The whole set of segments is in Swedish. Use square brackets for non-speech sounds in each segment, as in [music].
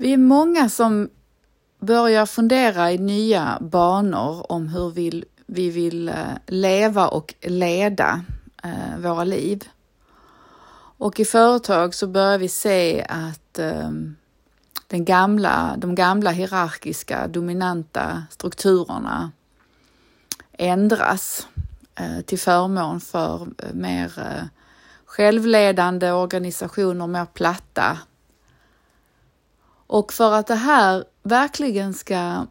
Vi är många som börjar fundera i nya banor om hur vi, vi vill eh, leva och leda eh, våra liv. Och i företag så börjar vi se att eh, den gamla, de gamla hierarkiska dominanta strukturerna ändras eh, till förmån för eh, mer eh, självledande organisationer, mer platta. Och för att det här verkligen ska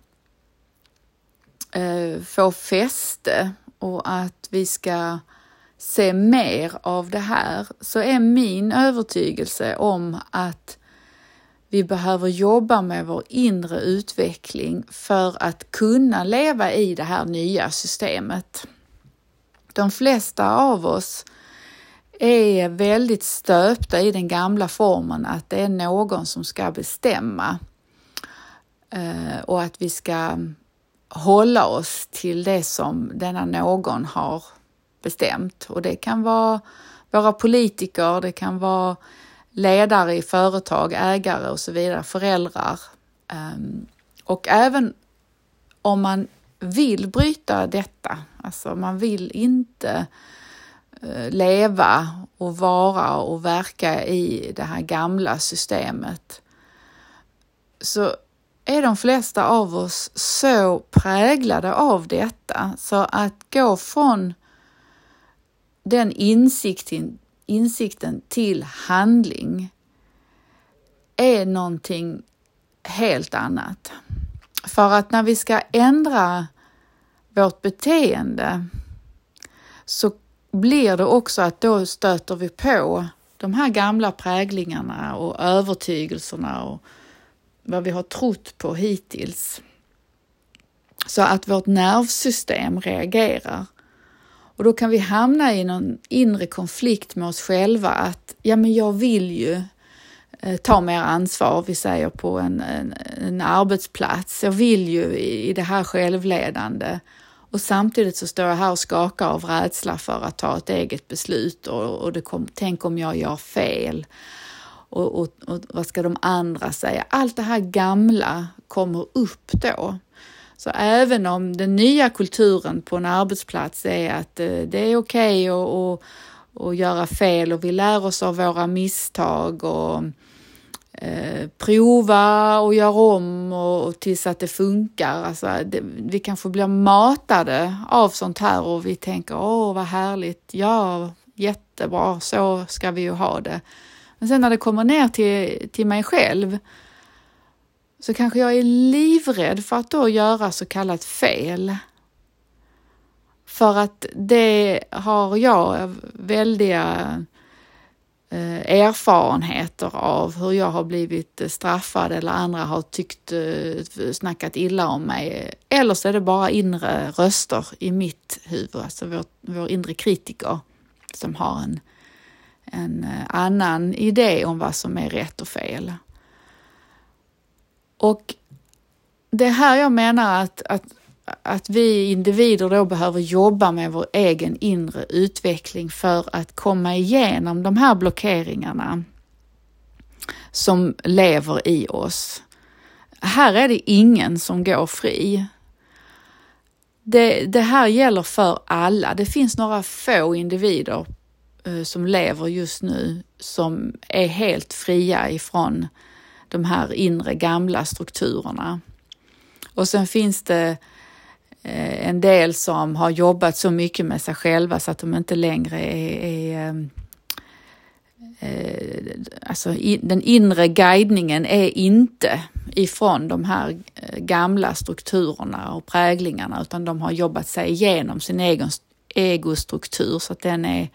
eh, få fäste och att vi ska se mer av det här så är min övertygelse om att vi behöver jobba med vår inre utveckling för att kunna leva i det här nya systemet. De flesta av oss är väldigt stöpta i den gamla formen att det är någon som ska bestämma eh, och att vi ska hålla oss till det som denna någon har bestämt och det kan vara våra politiker, det kan vara ledare i företag, ägare och så vidare, föräldrar. Ehm, och även om man vill bryta detta, alltså man vill inte eh, Eh, leva och vara och verka i det här gamla systemet, så är de flesta av oss så präglade av detta så att gå från den insikten insikten till handling är någonting helt annat. För att när vi ska ändra vårt beteende så blir det också att då stöter vi på de här gamla präglingarna och övertygelserna och vad vi har trott på hittills. Så att vårt nervsystem reagerar och då kan vi hamna i någon inre konflikt med oss själva att ja, men jag vill ju eh, ta mer ansvar, vi säger på en, en, en, arbetsplats. Jag vill ju i, i det här självledande och samtidigt så står jag här och skakar av rädsla för att ta ett eget beslut och, och det kom, tänk om jag gör fel. Och, och, och vad ska de andra säga? Allt det här gamla kommer upp då. Så även om den nya kulturen på en arbetsplats är att eh, det är okej okay att, att, göra fel och vi lär oss av våra misstag och eh, prova och göra om och, och tills att det funkar. Alltså, det, vi kanske blir matade av sånt här och vi tänker åh vad härligt, ja jättebra, så ska vi ju ha det. Men sen när det kommer ner till, till mig själv så kanske jag är livrädd för att då göra så kallat fel. För att det har jag väldiga eh, Eh, erfarenheter av hur jag har blivit eh, straffad eller andra har tyckt, eh, snackat illa om mig. Eller så är det bara inre röster i mitt huvud, alltså vår, vår inre kritiker som har en, en annan idé om vad som är rätt och fel. Och det är här jag menar att, att, att vi individer då behöver jobba med vår egen inre utveckling för att komma igenom de här blockeringarna som lever i oss. Här är det ingen som går fri. Det, det här gäller för alla. Det finns några få individer eh, som lever just nu som är helt fria ifrån de här inre gamla strukturerna. Och sen finns det eh, Eh, en del som har jobbat så mycket med sig själva så att de inte längre är, är ehm, eh, alltså den inre guidningen är inte ifrån de här eh, gamla strukturerna och präglingarna utan de har jobbat sig igenom sin egen egostruktur så att den är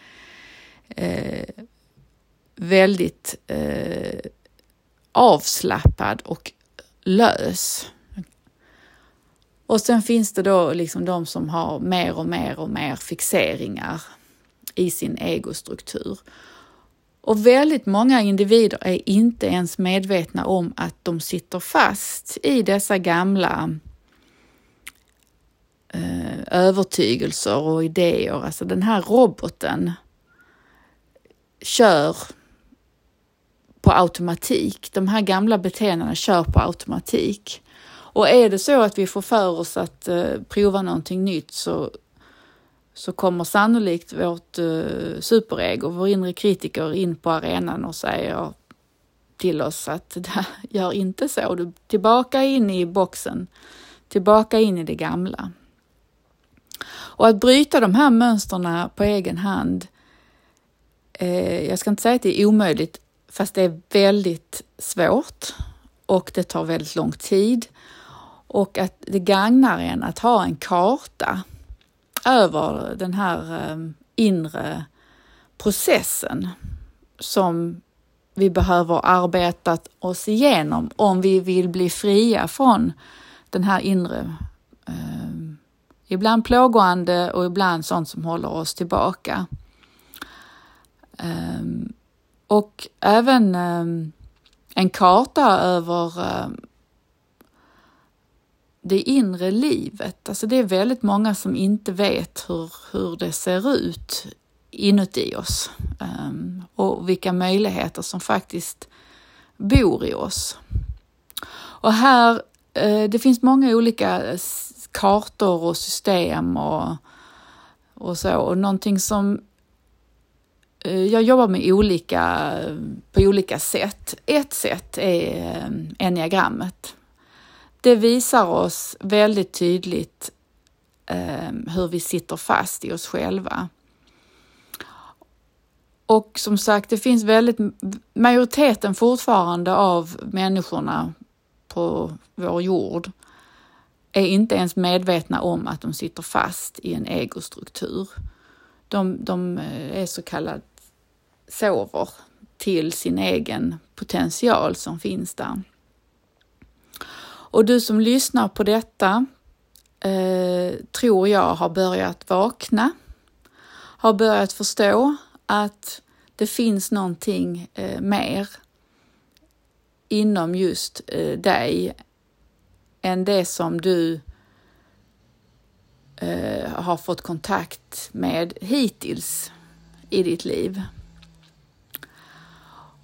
eh, väldigt eh, avslappnad och lös. Och sen finns det då liksom de som har mer och mer och mer fixeringar i sin egostruktur. Och väldigt många individer är inte ens medvetna om att de sitter fast i dessa gamla eh, övertygelser och idéer. Alltså den här roboten kör på automatik. De här gamla beteendena kör på automatik. Och är det så att vi får för oss att eh, prova någonting nytt så, så kommer sannolikt vårt eh, superego, vår inre kritiker, in på arenan och säger till oss att [laughs] gör inte så, du tillbaka in i boxen, tillbaka in i det gamla. Och att bryta de här mönstren på egen hand, eh, jag ska inte säga att det är omöjligt, fast det är väldigt svårt och det tar väldigt lång tid och att det gagnar en att ha en karta över den här ehm, inre processen som vi behöver arbeta oss igenom om vi vill bli fria från den här inre, eh, ibland plågande och ibland sånt som håller oss tillbaka. Eh, och även eh, en karta över eh, det inre livet. Alltså det är väldigt många som inte vet hur, hur det ser ut inuti oss ehm, och vilka möjligheter som faktiskt bor i oss. Och här, eh, det finns många olika kartor och system och, och så och någonting som eh, jag jobbar med olika, på olika sätt. Ett sätt är eh, enneagrammet det visar oss väldigt tydligt eh, hur vi sitter fast i oss själva. Och som sagt, det finns väldigt, majoriteten fortfarande av människorna på vår jord är inte ens medvetna om att de sitter fast i en egostruktur. De, de eh, är så kallade sover till sin egen potential som finns där. Och du som lyssnar på detta eh, tror jag har börjat vakna, har börjat förstå att det finns någonting eh, mer inom just eh, dig än det som du eh, har fått kontakt med hittills i ditt liv.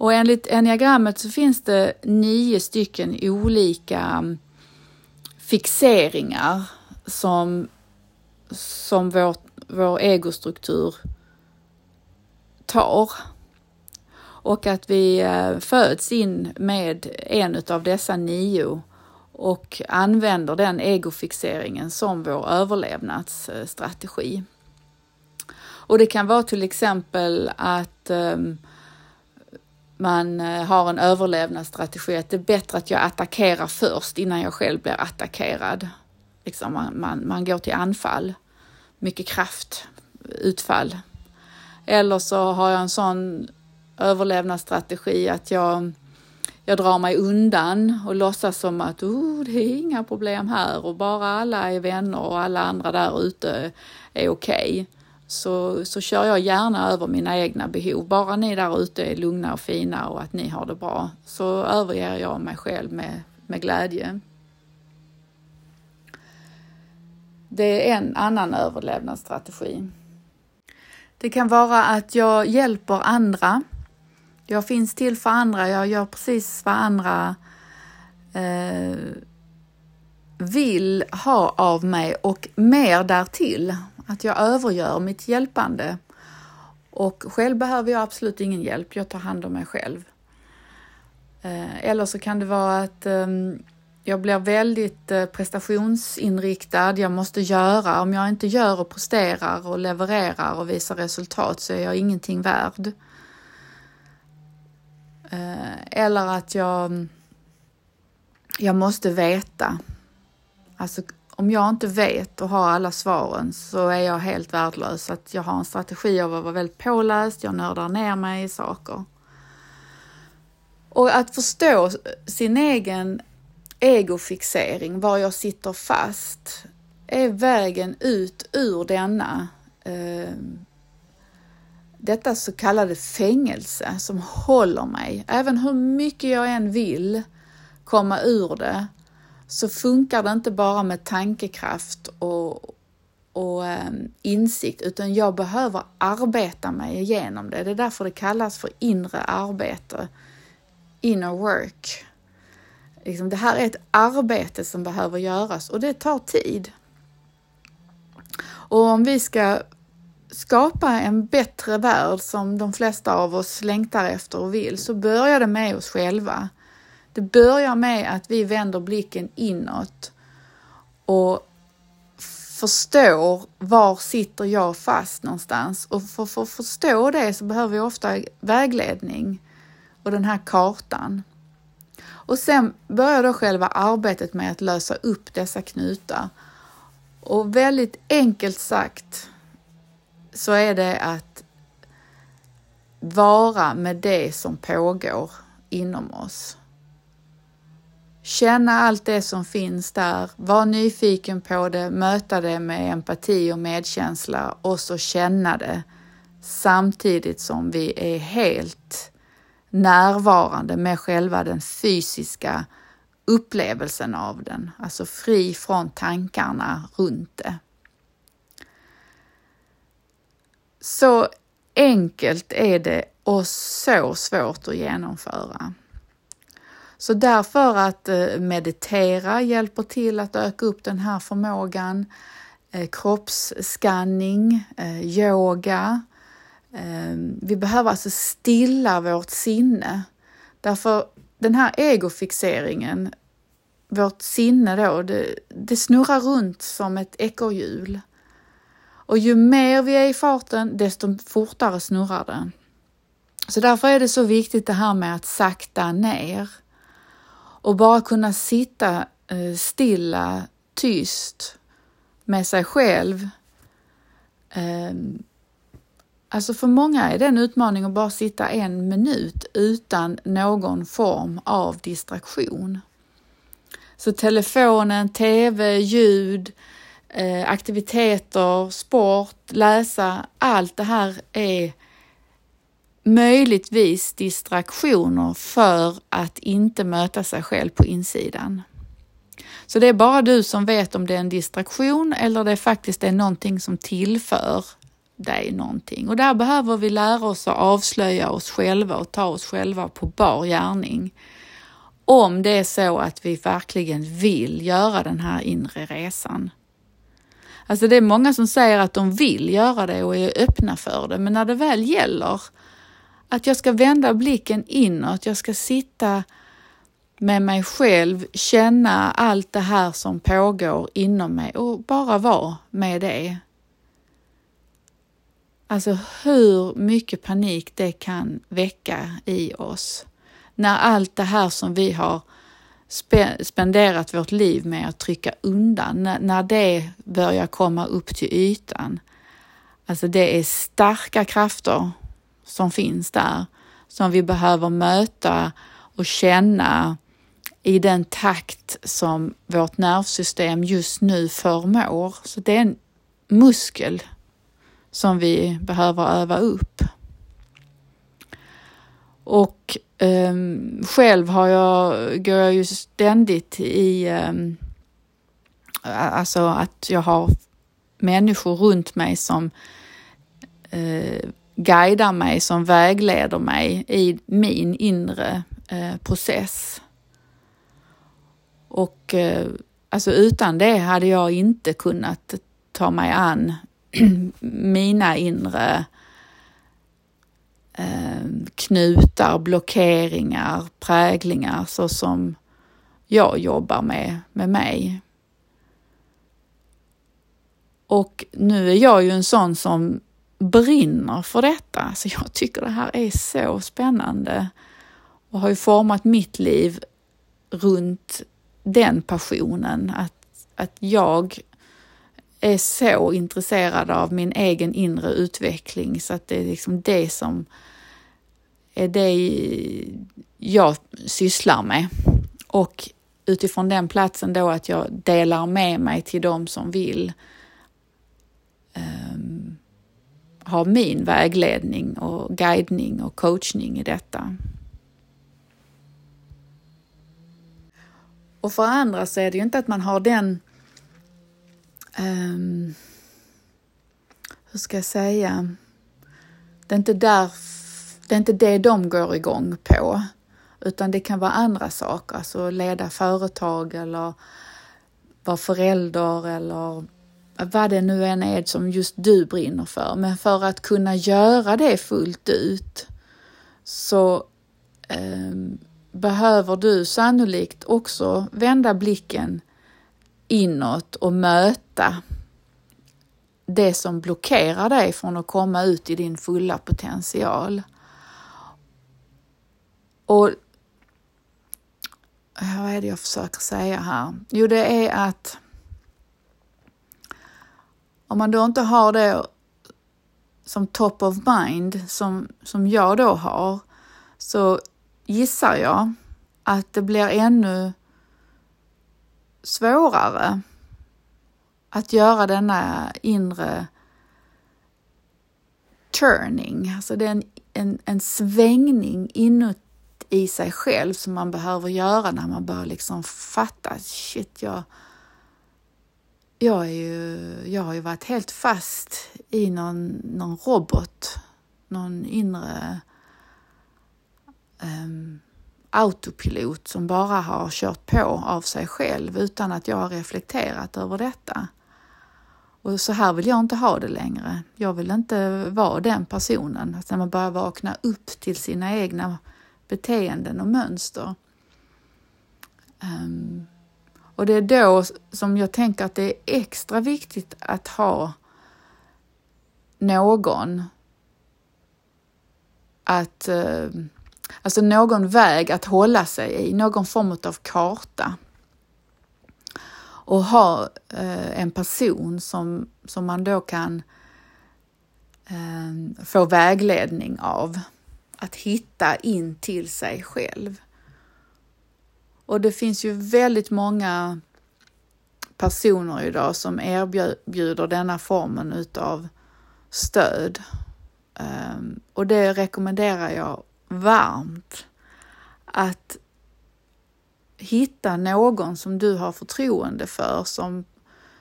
Och enligt enneagrammet så finns det nio stycken olika mm, fixeringar som, som vår, vår egostruktur tar. Och att vi eh, föds in med en av dessa nio och använder den egofixeringen som vår överlevnadsstrategi. Och det kan vara till exempel att um, man eh, har en överlevnadsstrategi, att det är bättre att jag attackerar först innan jag själv blir attackerad. Liksom man, man, man går till anfall, mycket kraft, utfall. Eller så har jag en sån överlevnadsstrategi att jag, jag drar mig undan och låtsas som att oh, det är inga problem här och bara alla är vänner och alla andra där ute är okej. Okay så, så kör jag gärna över mina egna behov. Bara ni där ute är lugna och fina och att ni har det bra så överger jag mig själv med, med glädje. Det är en annan överlevnadsstrategi. Det kan vara att jag hjälper andra. Jag finns till för andra. Jag gör precis vad andra eh, vill ha av mig och mer därtill. Att jag övergör mitt hjälpande. Och själv behöver jag absolut ingen hjälp, jag tar hand om mig själv. Eh, eller så kan det vara att ehm, jag blir väldigt eh, prestationsinriktad, jag måste göra. Om jag inte gör och presterar och levererar och visar resultat så är jag ingenting värd. Eh, eller att jag, jag måste veta. Alltså om jag inte vet och har alla svaren så är jag helt värdelös. Att jag har en strategi av att vara väldigt påläst, jag nördar ner mig i saker. Och att förstå sin egen egofixering, var jag sitter fast, är vägen ut ur denna eh, detta så kallade fängelse som håller mig. Även hur mycket jag än vill komma ur det så funkar det inte bara med tankekraft och, och ehm, insikt, utan jag behöver arbeta mig igenom det. Det är därför det kallas för inre arbete. inner work. Liksom, det här är ett arbete som behöver göras och det tar tid. Och om vi ska skapa en bättre värld som de flesta av oss längtar efter och vill så börjar det med oss själva. Det börjar med att vi vänder blicken inåt och förstår var sitter jag fast någonstans och för, för att förstå det så behöver vi ofta vägledning och den här kartan. Och sen börjar då själva arbetet med att lösa upp dessa knutar. Och väldigt enkelt sagt så är det att vara med det som pågår inom oss. Känna allt det som finns där, var nyfiken på det, möta det med empati och medkänsla och så känna det samtidigt som vi är helt närvarande med själva den fysiska upplevelsen av den, alltså fri från tankarna runt det. Så enkelt är det och så svårt att genomföra. Så därför att eh, meditera hjälper till att öka upp den här förmågan. Eh, kroppsskanning, eh, yoga. Vi behöver alltså stilla vårt sinne. Därför den här egofixeringen, vårt sinne då, det, det snurrar runt som ett ekorrhjul. Och ju mer vi är i farten, desto fortare snurrar den. Så därför är det så viktigt det här med att sakta ner och bara kunna sitta eh, stilla, tyst med sig själv. Ehm, alltså för många är det en utmaning att bara sitta en minut utan någon form av distraktion. Så telefonen, tv, ljud, eh, aktiviteter, sport, läsa, allt det här är möjligtvis distraktioner för att inte möta sig själv på insidan. Så det är bara du som vet om det är en distraktion eller det faktiskt är någonting som tillför dig någonting. Och där behöver vi lära oss att avslöja oss själva och ta oss själva på bar gärning. Om det är så att vi verkligen vill göra den här inre resan. Alltså det är många som säger att de vill göra det och är öppna för det, men när det väl gäller att jag ska vända blicken inåt, jag ska sitta med mig själv, känna allt det här som pågår inom mig och bara vara med det. Alltså hur mycket panik det kan väcka i oss när allt det här som vi har spenderat vårt liv med att trycka undan, när det börjar komma upp till ytan. Alltså det är starka krafter som finns där som vi behöver möta och känna i den takt som vårt nervsystem just nu förmår. Så det är en muskel som vi behöver öva upp. Och um, själv har jag, går jag ju ständigt i, um, alltså att jag har människor runt mig som uh, guidar mig, som vägleder mig i min inre eh, process. Och eh, alltså utan det hade jag inte kunnat ta mig an [clears throat] mina inre eh, knutar, blockeringar, präglingar så som jag jobbar med, med mig. Och nu är jag ju en sån som brinner för detta, så jag tycker det här är så spännande och har ju format mitt liv runt den passionen, att, att jag är så intresserad av min egen inre utveckling så att det är liksom det som är det jag sysslar med. Och utifrån den platsen då att jag delar med mig till de som vill um, ha min vägledning och guidning och coachning i detta. Och för andra så är det ju inte att man har den um, hur ska jag säga, det är inte där, det är inte det de går igång på. utan det kan vara andra saker, alltså leda företag eller vara förälder eller vad det nu än är som just du brinner för. Men för att kunna göra det fullt ut så eh, behöver du sannolikt också vända blicken inåt och möta det som blockerar dig från att komma ut i din fulla potential. Och vad är det jag försöker säga här? Jo, det är att om man då inte har det som top of mind som, som jag då har så gissar jag att det blir ännu svårare att göra denna inre turning, alltså det är en, en, en svängning inuti sig själv som man behöver göra när man börjar liksom fatta, shit, jag, jag, är ju, jag har ju varit helt fast i någon, någon robot, någon inre um, autopilot som bara har kört på av sig själv utan att jag har reflekterat över detta. Och så här vill jag inte ha det längre. Jag vill inte vara den personen, att när man börjar vakna upp till sina egna beteenden och mönster. Um, och det är då som jag tänker att det är extra viktigt att ha någon att, eh, alltså någon väg att hålla sig i, någon form av karta och ha eh, en person som, som man då kan eh, få vägledning av. Att hitta in till sig själv. Och det finns ju väldigt många personer idag som erbjuder denna formen utav stöd. Ehm, och det rekommenderar jag varmt. Att hitta någon som du har förtroende för som,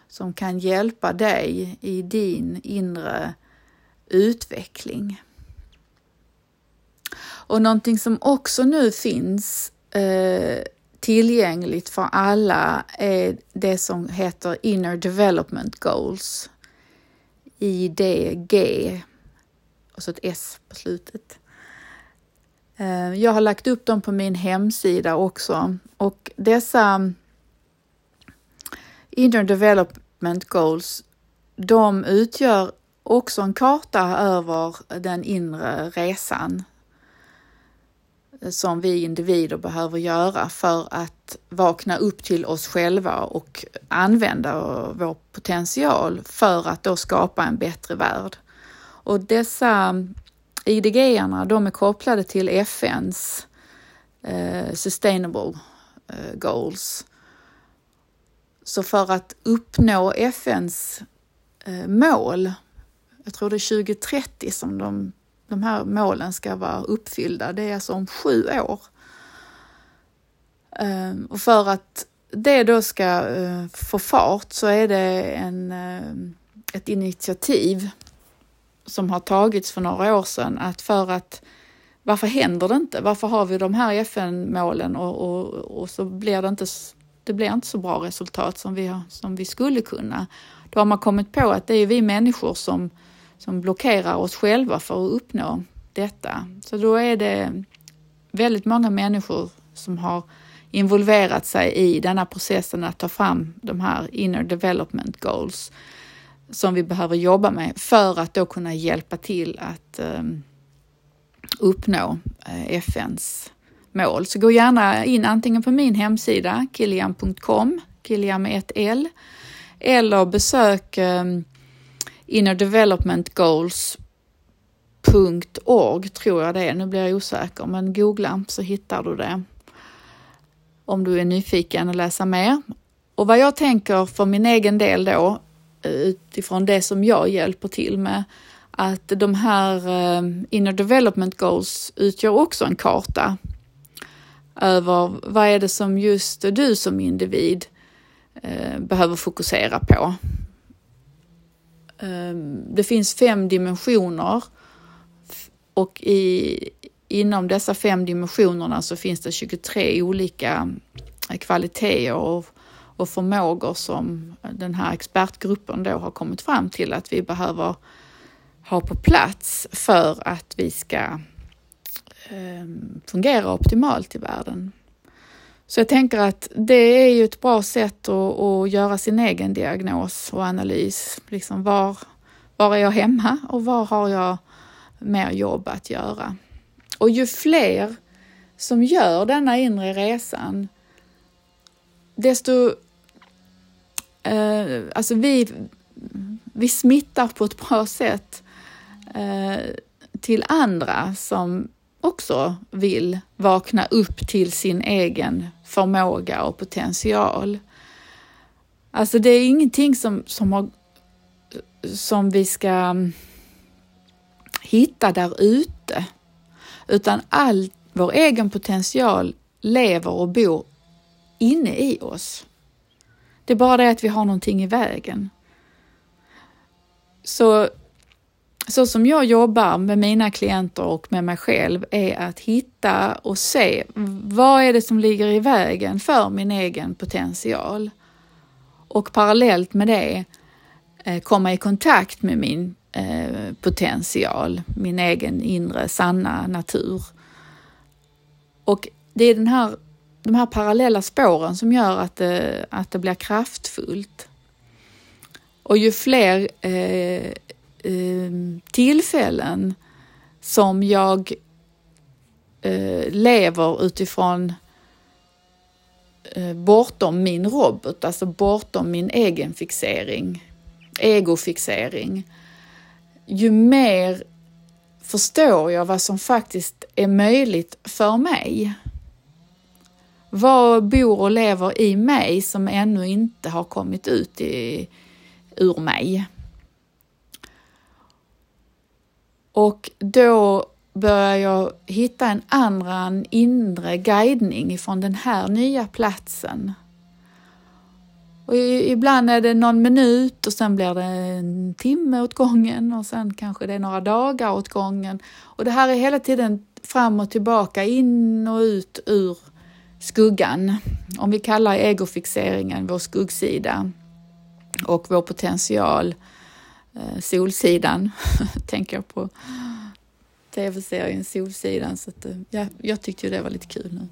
som kan hjälpa dig i din inre utveckling. Och någonting som också nu finns eh, tillgängligt för alla är det som heter Inner Development Goals. IDG och så ett S på slutet. Eh, jag har lagt upp dem på min hemsida också och dessa Inner Development Goals, de utgör också en karta över den inre resan som vi individer behöver göra för att vakna upp till oss själva och använda vår potential för att då skapa en bättre värld. Och dessa idg de är kopplade till FNs eh, Sustainable eh, Goals. Så för att uppnå FNs eh, mål, jag tror det är 2030 som de, de här målen ska vara uppfyllda, det är alltså om sju år. Ehm, och för att det då ska eh, få fart så är det en, eh, ett initiativ som har tagits för några år sedan att för att varför händer det inte? Varför har vi de här FN-målen och, och, och, så blir det inte, det blir inte så bra resultat som vi, som vi skulle kunna. Då har man kommit på att det är vi människor som, som blockerar oss själva för att uppnå detta. Så då är det väldigt många människor som har involverat sig i denna processen att ta fram de här inner development goals som vi behöver jobba med för att då kunna hjälpa till att ehm, uppnå eh, FNs mål. Så gå gärna in antingen på min hemsida kilian.com, Kilian med ett L, eller besök um, innerdevelopmentgoals.org, tror jag det är, nu blir jag osäker, men googla så hittar du det om du är nyfiken och läsa mer. Och vad jag tänker för min egen del då utifrån det som jag hjälper till med, att de här eh, inner development goals utgör också en karta över vad är det som just du som individ eh, behöver fokusera på. Ehm, det finns fem dimensioner och i, inom dessa fem dimensionerna så finns det 23 olika eh, kvaliteter och, och förmågor som den här expertgruppen då har kommit fram till att vi behöver ha på plats för att vi ska eh, fungera optimalt i världen. Så jag tänker att det är ju ett bra sätt att, att göra sin egen diagnos och analys. Liksom var, var är jag hemma och var har jag mer jobb att göra? Och ju fler som gör denna inre resan, desto... Eh, alltså vi, vi smittar på ett bra sätt eh, till andra som också vill vakna upp till sin egen förmåga och potential. Alltså det är ingenting som, som, har, som vi ska mm, hitta där ute, utan all vår egen potential lever och bor inne i oss. Det är bara det att vi har någonting i vägen. Så så som jag jobbar med mina klienter och med mig själv är att hitta och se vad är det som ligger i vägen för min egen potential? Och parallellt med det eh, komma i kontakt med min eh, potential, min egen inre sanna natur. Och det är den här, de här parallella spåren som gör att det, att det blir kraftfullt. Och ju fler eh, Eh, tillfällen som jag eh, lever utifrån eh, bortom min robot, alltså bortom min egen fixering, egofixering. Ju mer förstår jag vad som faktiskt är möjligt för mig. Vad bor och lever i mig som ännu inte har kommit ut i, ur mig? Och då börjar jag hitta en annan inre guidning ifrån den här nya platsen. Och ibland är det någon minut och sen blir det en timme åt gången och sen kanske det är några dagar åt gången. Och det här är hela tiden fram och tillbaka, in och ut ur skuggan. Om vi kallar egofixeringen vår skuggsida och vår potential eh, Eh, Solsidan, [laughs] tänker jag på tv-serien Solsidan. Så att, eh, ja, jag tyckte ju det var lite kul nu.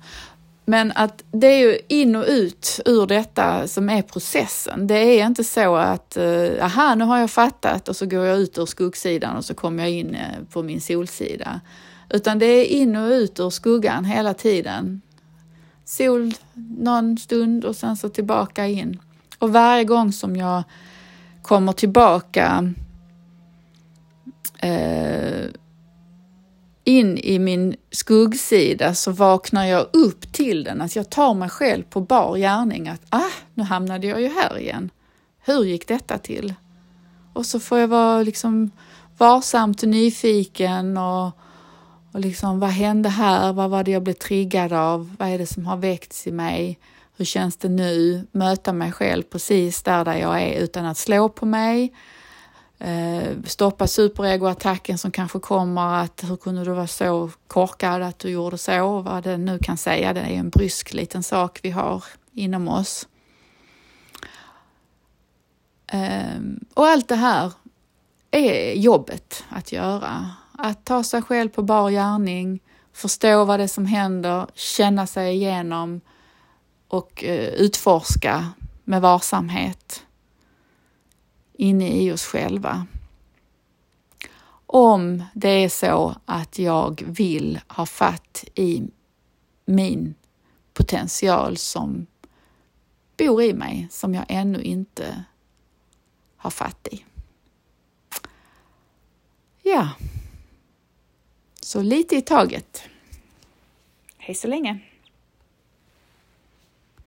Men att det är ju in och ut ur detta som är processen. Det är inte så att, eh, aha, nu har jag fattat och så går jag ut ur skuggsidan och så kommer jag in på min solsida. Utan det är in och ut ur skuggan hela tiden. Sol någon stund och sen så tillbaka in. Och varje gång som jag kommer tillbaka eh, in i min skuggsida så vaknar jag upp till den, att jag tar mig själv på bar gärning att ah, nu hamnade jag ju här igen. Hur gick detta till? Och så får jag vara liksom varsamt nyfiken och, och liksom vad hände här? Vad var det jag blev triggad av? Vad är det som har väckts i mig? Hur känns det nu? Möta mig själv precis där, där jag är utan att slå på mig. Eh, stoppa superegoattacken som kanske kommer att hur kunde du vara så korkad att du gjorde så? Vad det nu kan säga, det är en brysk liten sak vi har inom oss. Ehm, och allt det här är jobbet att göra. Att ta sig själv på bar gärning, förstå vad det är som händer, känna sig igenom och eh, utforska med varsamhet inne i oss själva. Om det är så att jag vill ha fatt i min potential som bor i mig, som jag ännu inte har fatt i. Ja, så lite i taget. Hej så länge!